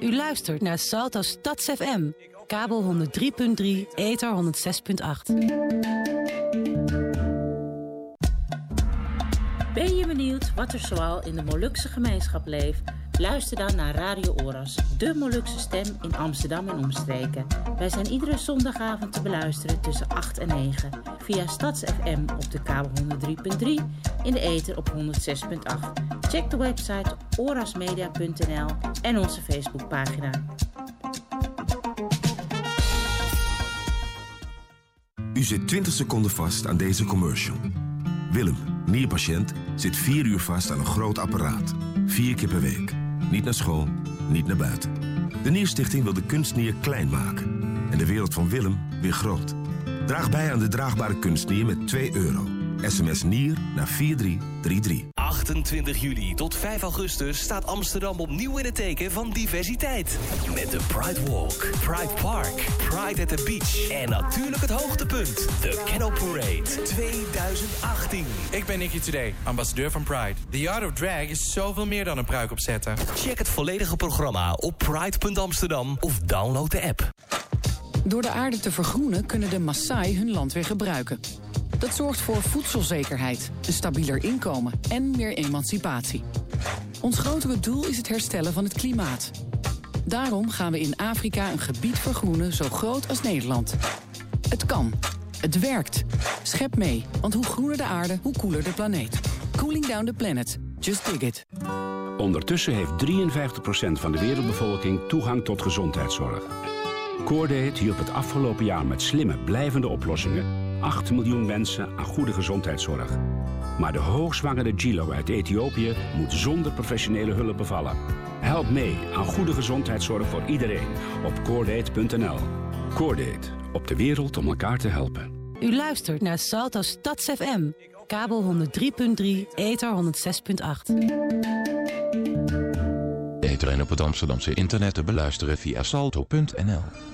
U luistert naar Salto Stads FM. Kabel 103.3, ether 106.8. Ben je benieuwd wat er zoal in de Molukse gemeenschap leeft? Luister dan naar Radio Oras, de Molukse stem in Amsterdam en omstreken. Wij zijn iedere zondagavond te beluisteren tussen 8 en 9 via StadsFM op de kabel 103.3, in de ether op 106.8. Check de website orasmedia.nl en onze Facebookpagina. U zit 20 seconden vast aan deze commercial. Willem, nierpatiënt, zit 4 uur vast aan een groot apparaat. Vier keer per week. Niet naar school, niet naar buiten. De Nierstichting wil de kunstnier klein maken. En de wereld van Willem weer groot. Draag bij aan de draagbare kunstnier met 2 euro. SMS NIER naar 4333. 28 juli tot 5 augustus staat Amsterdam opnieuw in het teken van diversiteit. Met de Pride Walk, Pride Park, Pride at the Beach en natuurlijk het hoogtepunt, de Canal Parade 2018. Ik ben Nicky Today, ambassadeur van Pride. The Art of Drag is zoveel meer dan een pruik opzetten. Check het volledige programma op pride.amsterdam of download de app. Door de aarde te vergroenen kunnen de Maasai hun land weer gebruiken. Dat zorgt voor voedselzekerheid, een stabieler inkomen en meer emancipatie. Ons grotere doel is het herstellen van het klimaat. Daarom gaan we in Afrika een gebied vergroenen zo groot als Nederland. Het kan. Het werkt. Schep mee, want hoe groener de aarde, hoe koeler de planeet. Cooling down the planet. Just dig it. Ondertussen heeft 53% van de wereldbevolking toegang tot gezondheidszorg. Coordate hielp het afgelopen jaar met slimme, blijvende oplossingen 8 miljoen mensen aan goede gezondheidszorg. Maar de hoogzwangere Gilo uit Ethiopië moet zonder professionele hulp bevallen. Help mee aan goede gezondheidszorg voor iedereen op coordate.nl. Coordate, op de wereld om elkaar te helpen. U luistert naar Salto Stads FM. Kabel 103.3, ether 106.8. De iedereen op het Amsterdamse internet te beluisteren via salto.nl.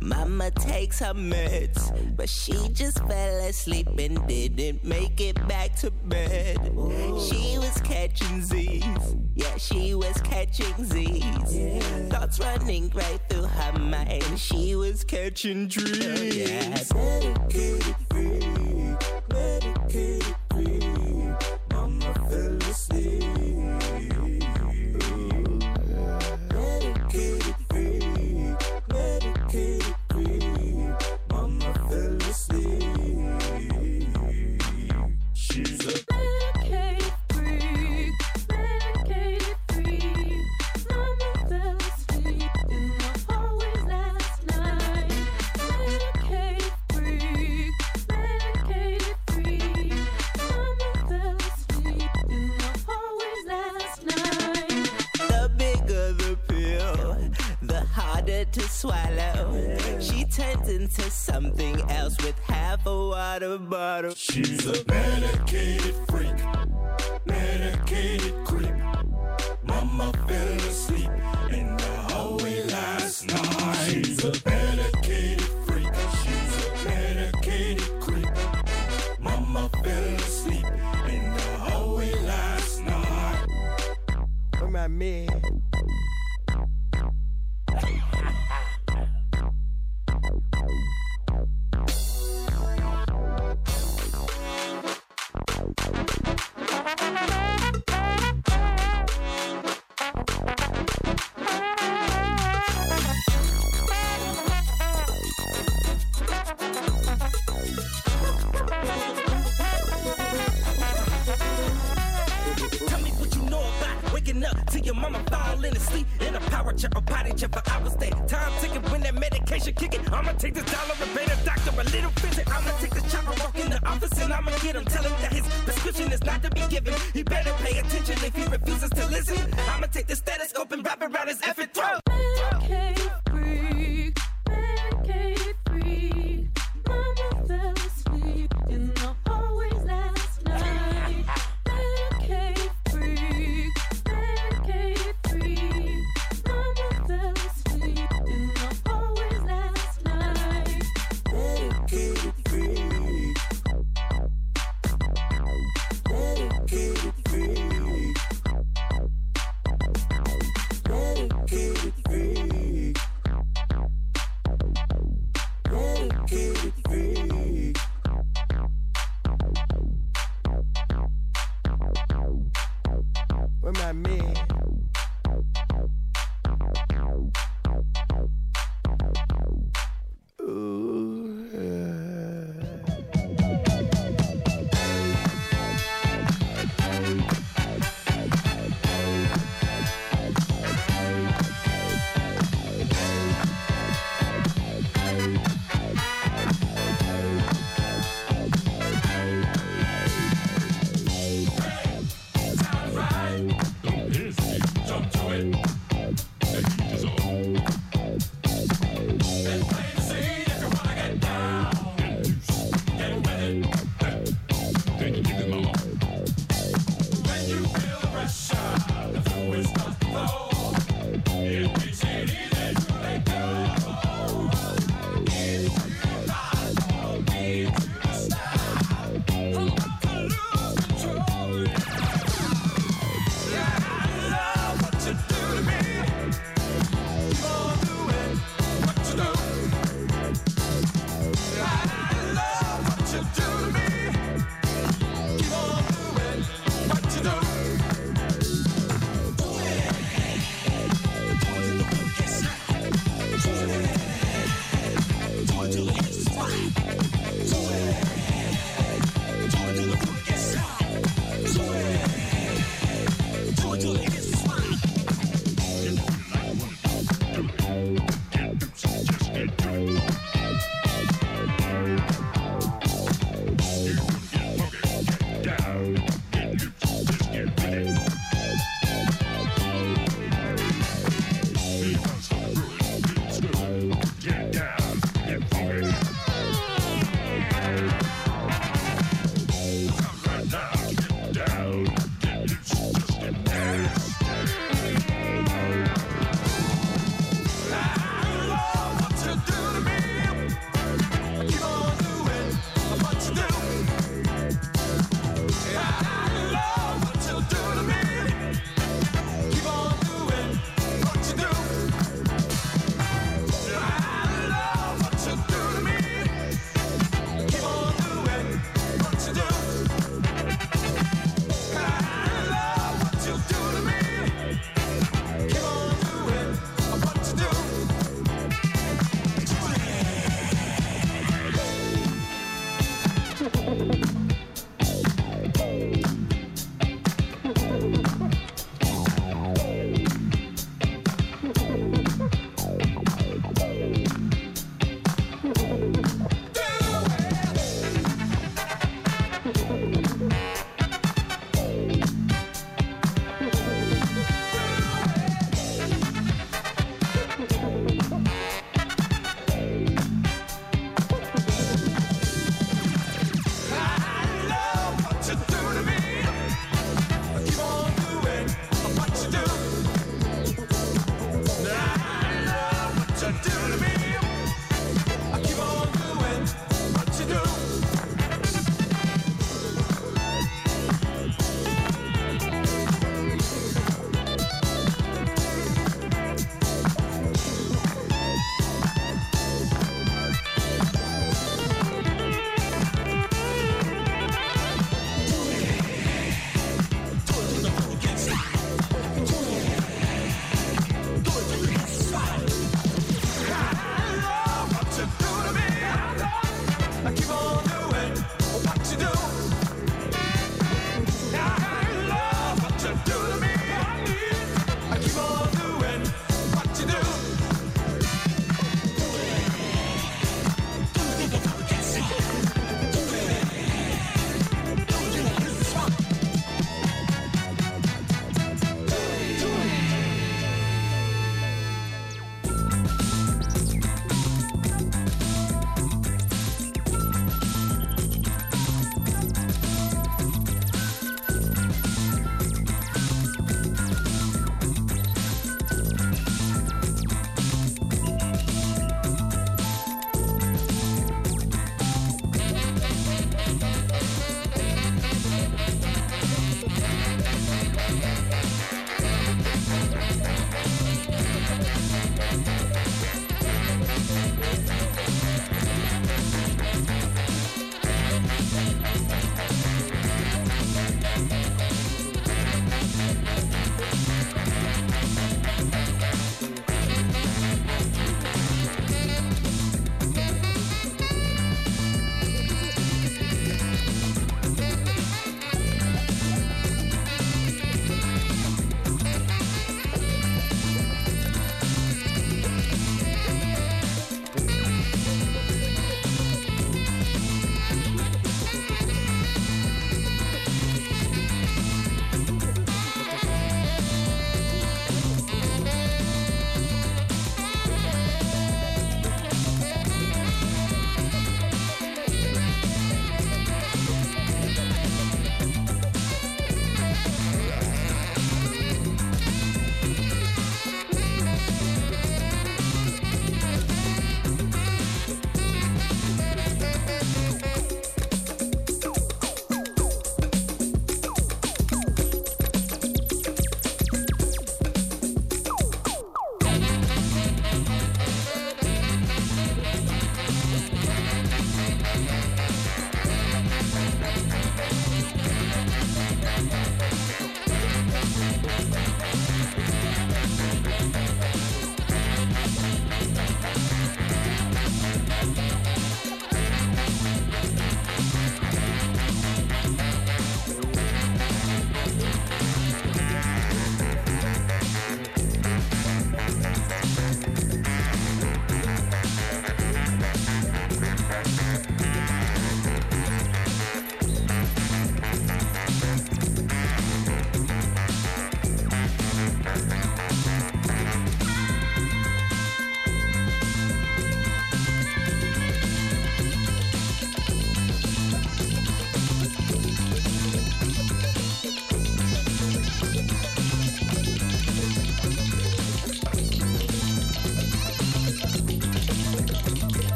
Mama takes her meds, but she just fell asleep and didn't make it back to bed. She was catching Z's, yeah, she was catching Z's. Thoughts running right through her mind, she was catching dreams. Yeah, swallow. She turns into something else with half a water bottle. She's a medicated freak, medicated creep. Mama fell asleep in the hallway last night. She's a medicated freak. She's a medicated creep. Mama fell asleep in the hallway last night. Where my man?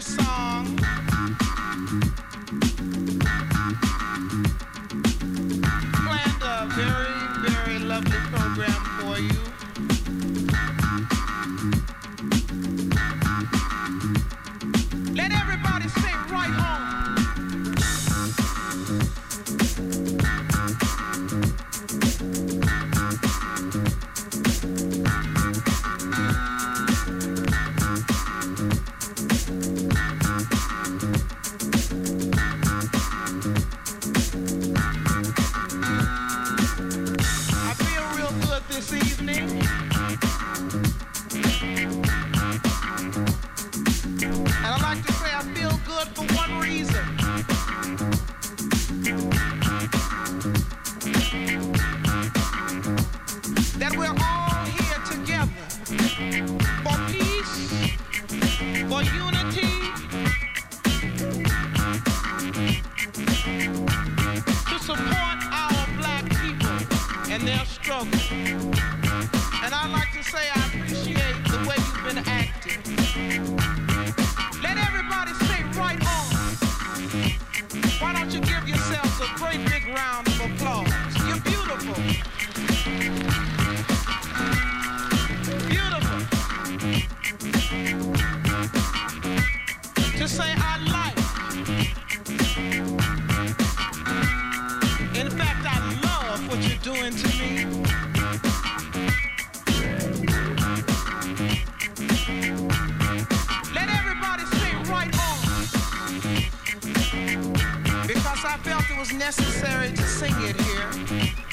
Song. Here.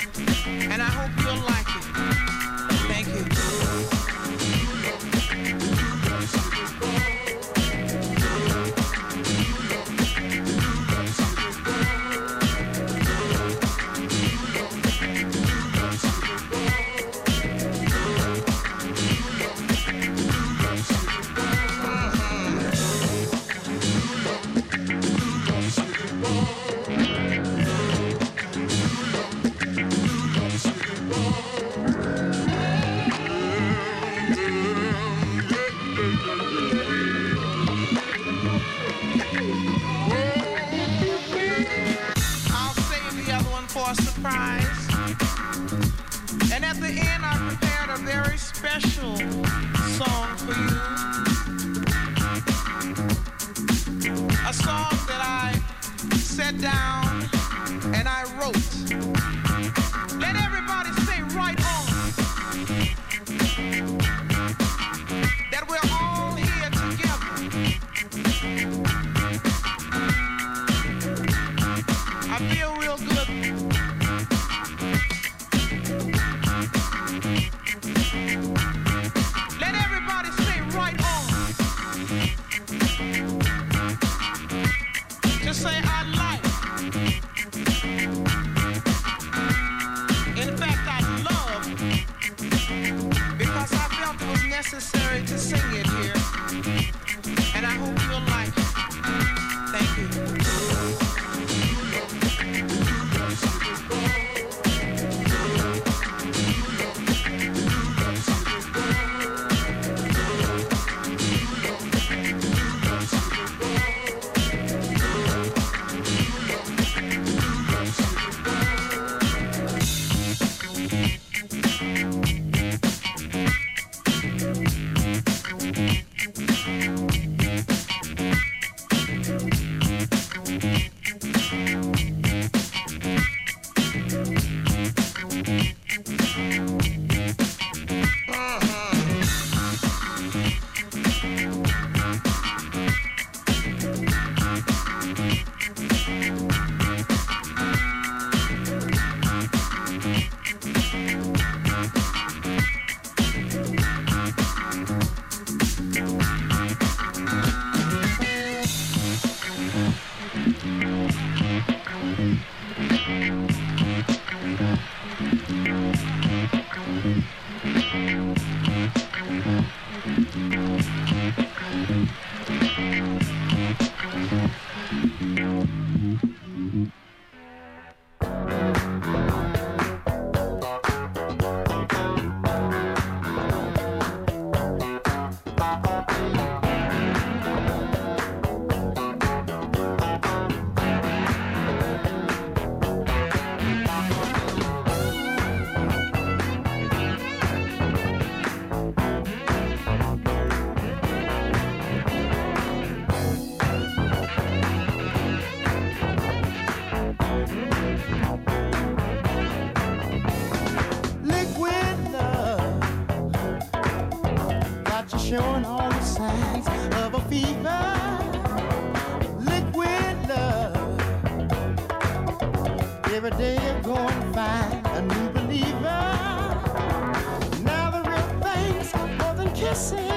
find a new believer. Now the real thing's more than kissing.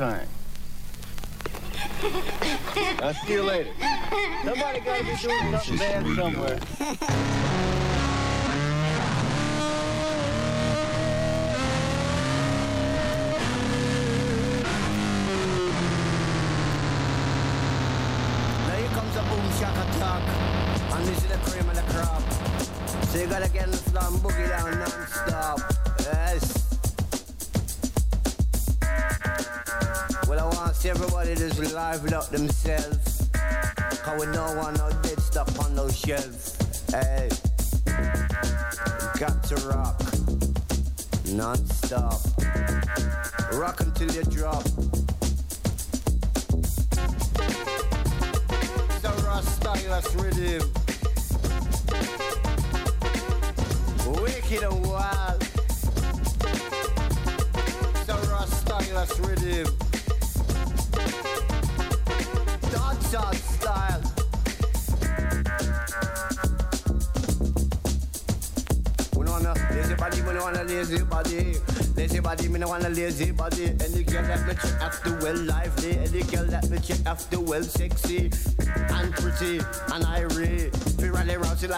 time. I'll see you later. Somebody gotta be doing something bad somewhere.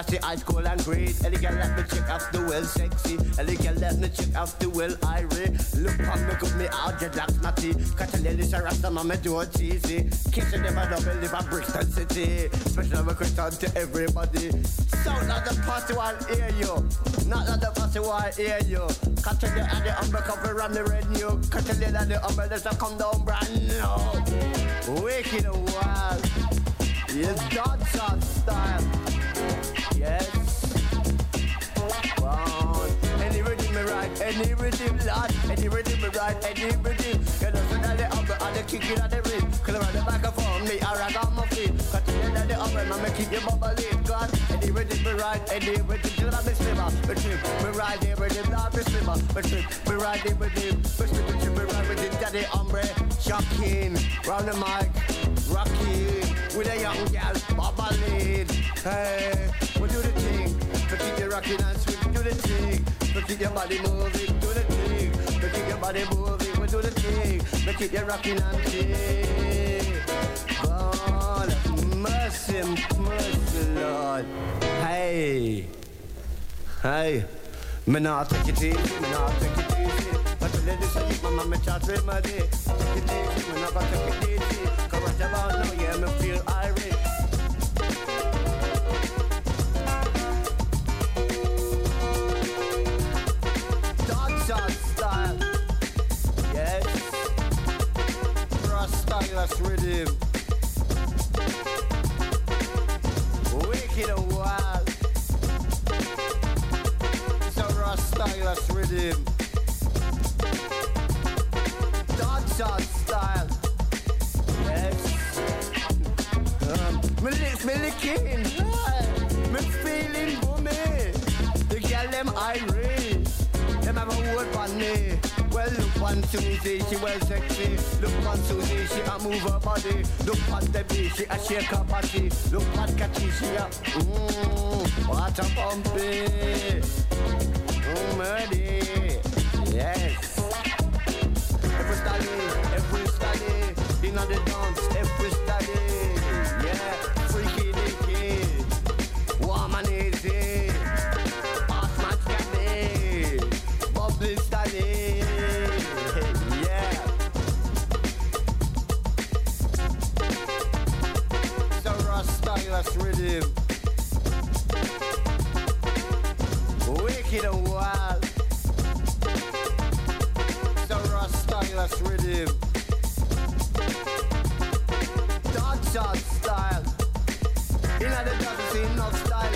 She ice cold and great. Any girl that me check after well sexy. Any girl that me check after well irate. Look on me, cut me out, your black snotty. Catch a lady, she rasta, mama do it easy. Kiss you never double, live a Brixton City. Special request to everybody. Sound of the party while hear you. Not of the party while hear you. Catch you at the umbrella cover on the radio. Catch you at the umbrella, so come down brand new. Wicked and wild. Yes, dancehall style. Yes. Wow. Any rhythm me right, any rhythm lad, any rhythm me right, any rhythm. You know, so that the umbrella, and the kick it at the ring. Around the back of phone, me, I rag on my feet. Cut you at the umbrella, me keep you bubbling. God, any rhythm me right, any rhythm. Till I be slimmer, me trip, me ride the rhythm, not be slimmer. Me trip, me ride the rhythm, me trip, me trip, me ride it. Daddy umbrella, shocking, round the mic, rocky. With a young gal, bubbling. Hey, we do the thing, we keep you rocking and sweet, do the thing. We keep your body moving, do the thing. We keep your body moving, we do the thing. We keep you rocking and sing. God, mercy, mercy, Lord. Hey, hey, me not take it easy, me not take it easy. But the lady say you mama me chat with my day. Take it easy, me not take it easy. Cause right about now, yeah, me feel irate. Rastylus rhythm. Wicked wild. It's a Rastylus rhythm. Style. Yes. Um, lips, me licking. Me feeling boomy. The girl them irate. Them have a word on me. On Susie, she well sexy. Look on Susie, she a move her body. Look on Debbie, she a shake her body. Look on Cathy, she a mmm, what a pumpy. Mm, murdy. Yes. Every study, every study. In the dance, Wicked wild. So Rastylus rhythm. Dancehall style. In the dance, see no style.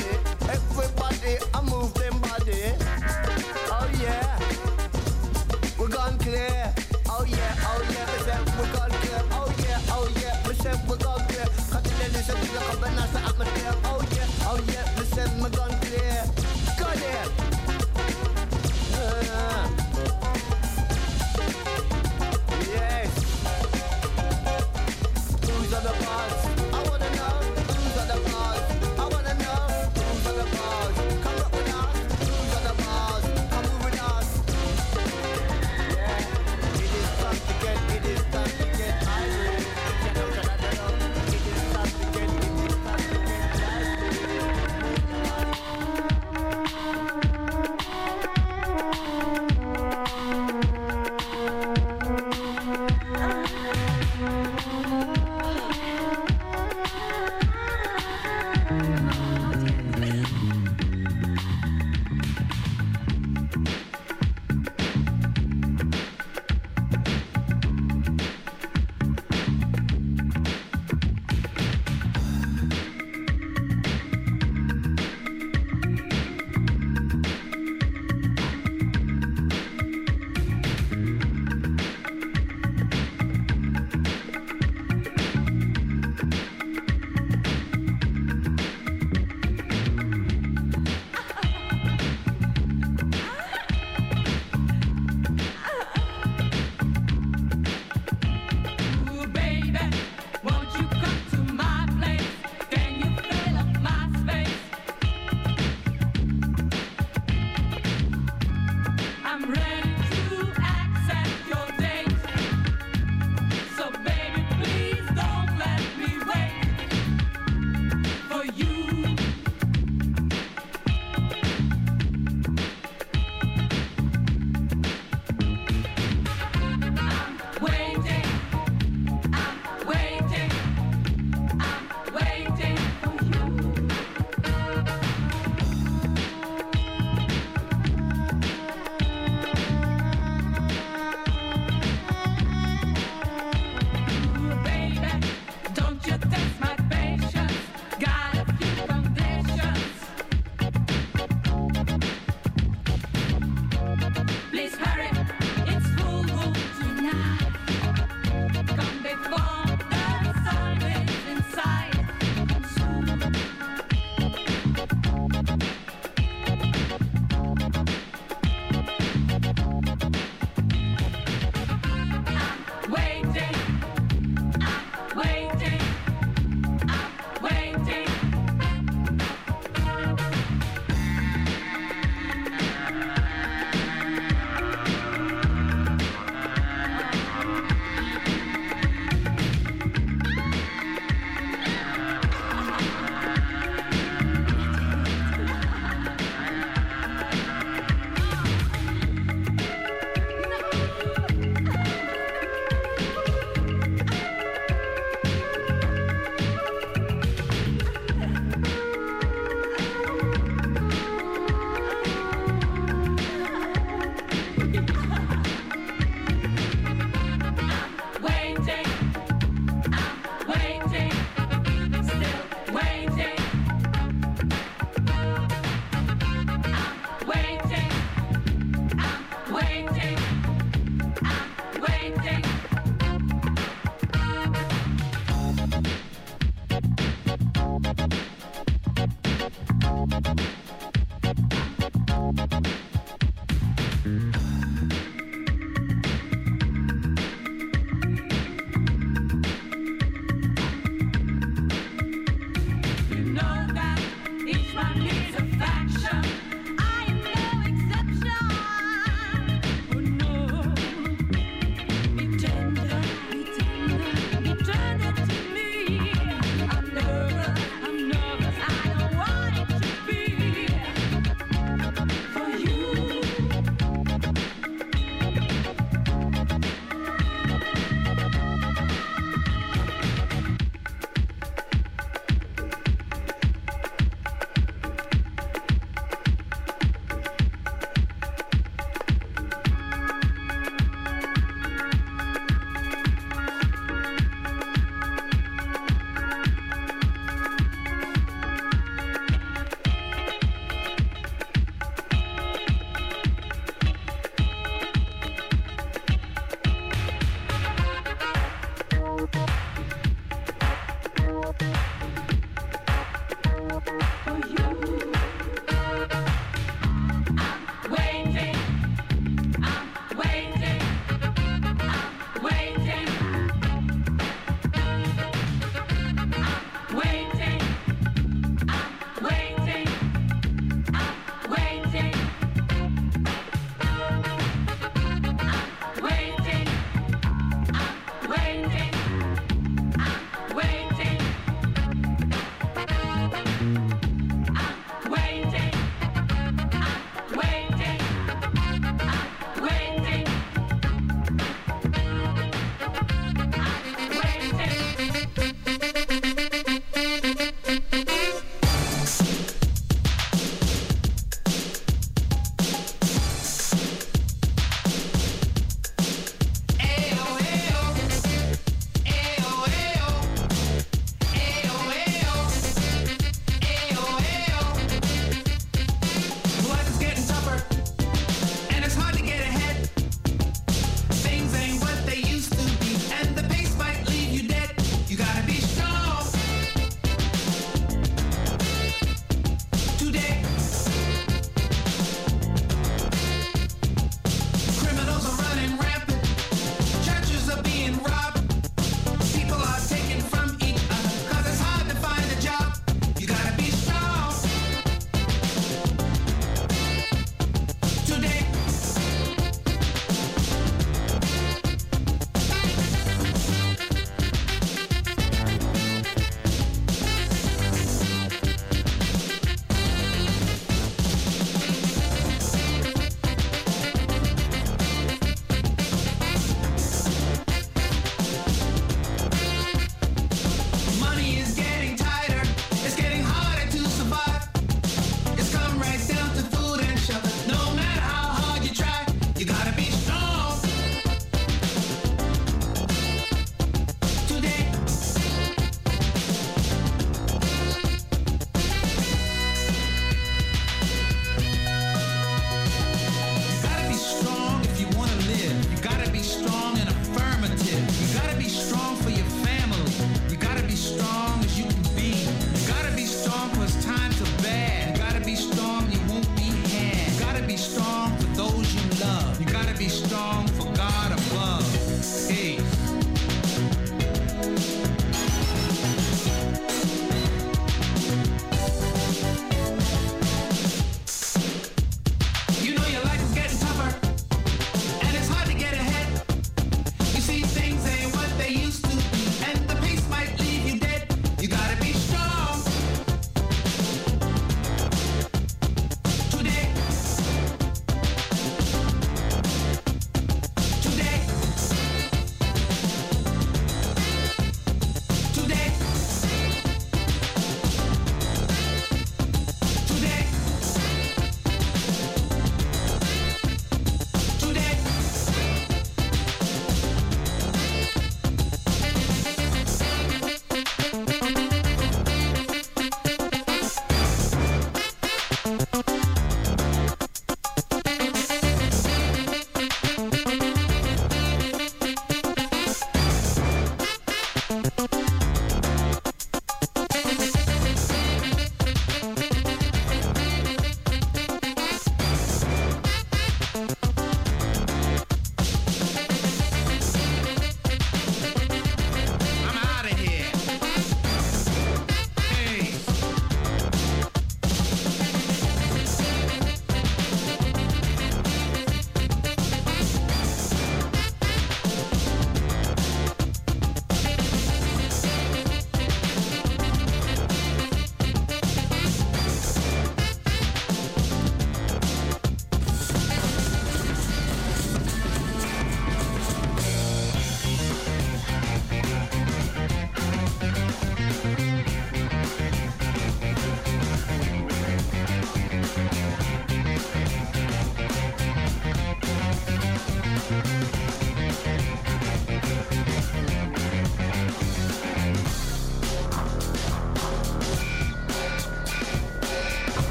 Everybody, I move them body. Oh yeah. We're gone clear. Oh yeah, oh yeah, we said we're gone clear. Oh yeah, oh yeah, we said we're gone clear. Cut the lady, so we come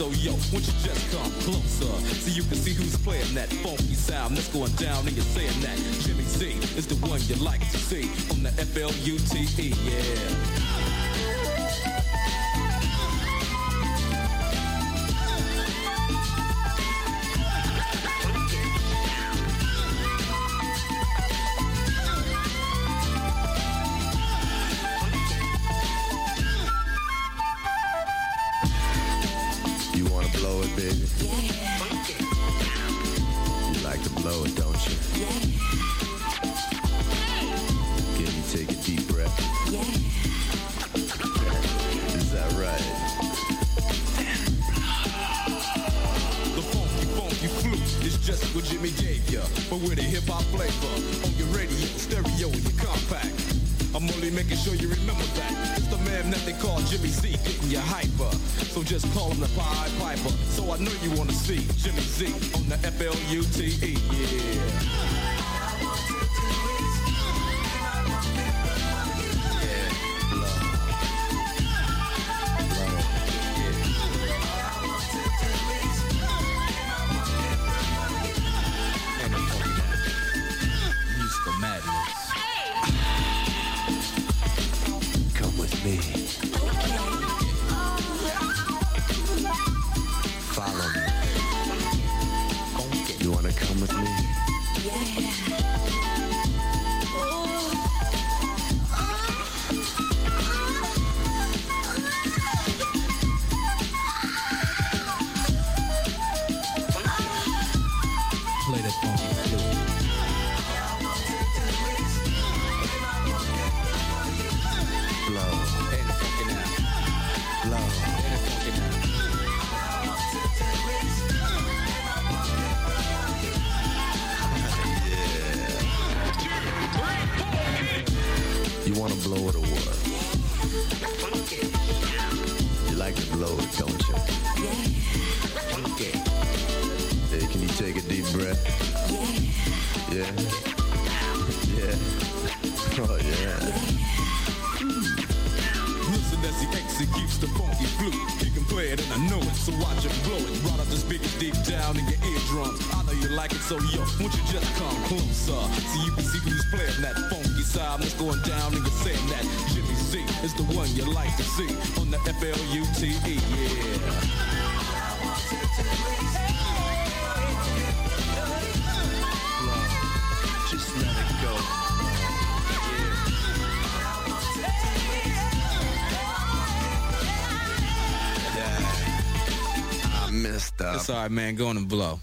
So yo, won't you just come closer so you can see who's playing that funky sound that's going down and you're saying that Jimmy C is the one you like to see on the F-L-U-T-E, yeah. the F L U T E. Yeah. stop. It's all right, man. Go on and blow.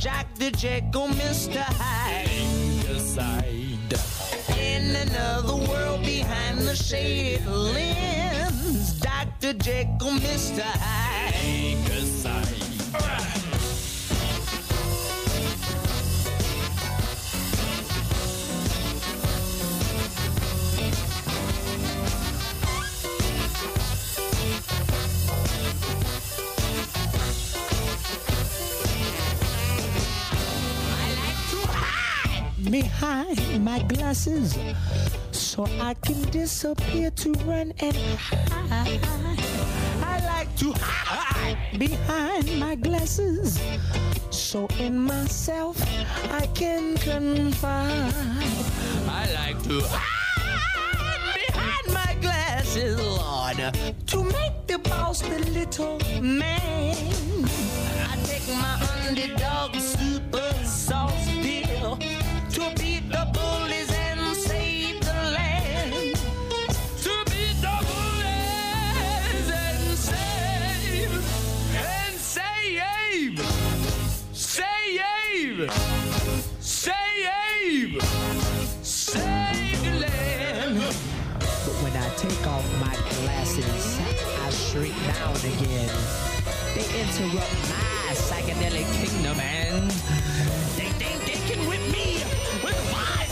Jack the Jekyll, Mr. Hyde. side. In another world behind the shaded lens. Dr. Jekyll, Mr. Hyde. side. Behind my glasses so I can disappear to run and hide. I like to hide behind my glasses so in myself I can confide. I like to hide behind my glasses, Lord, to make the boss the little man. I take my underdog super sauce save, save, save the land. But when I take off my glasses, I shrink down again. They interrupt my psychedelic kingdom and They think they can whip me with my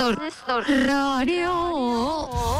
そろそろ、ラリオ。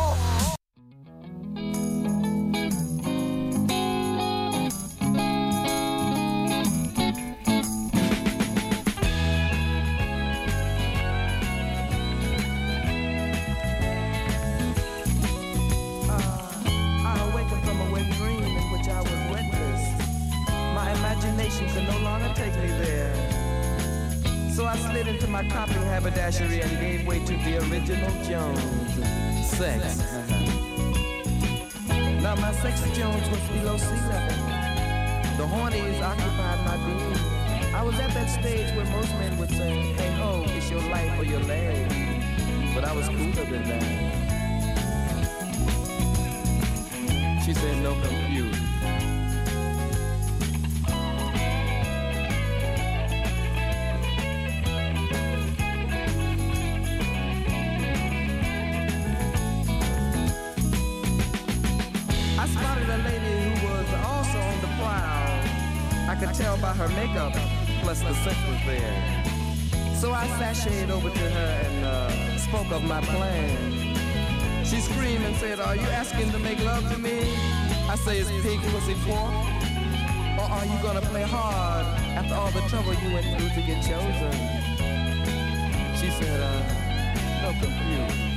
my plan. She screamed and said, Are you asking to make love to me? I say, Is pig pussy pork? Or are you gonna play hard after all the trouble you went through to get chosen? She said, uh, No confused.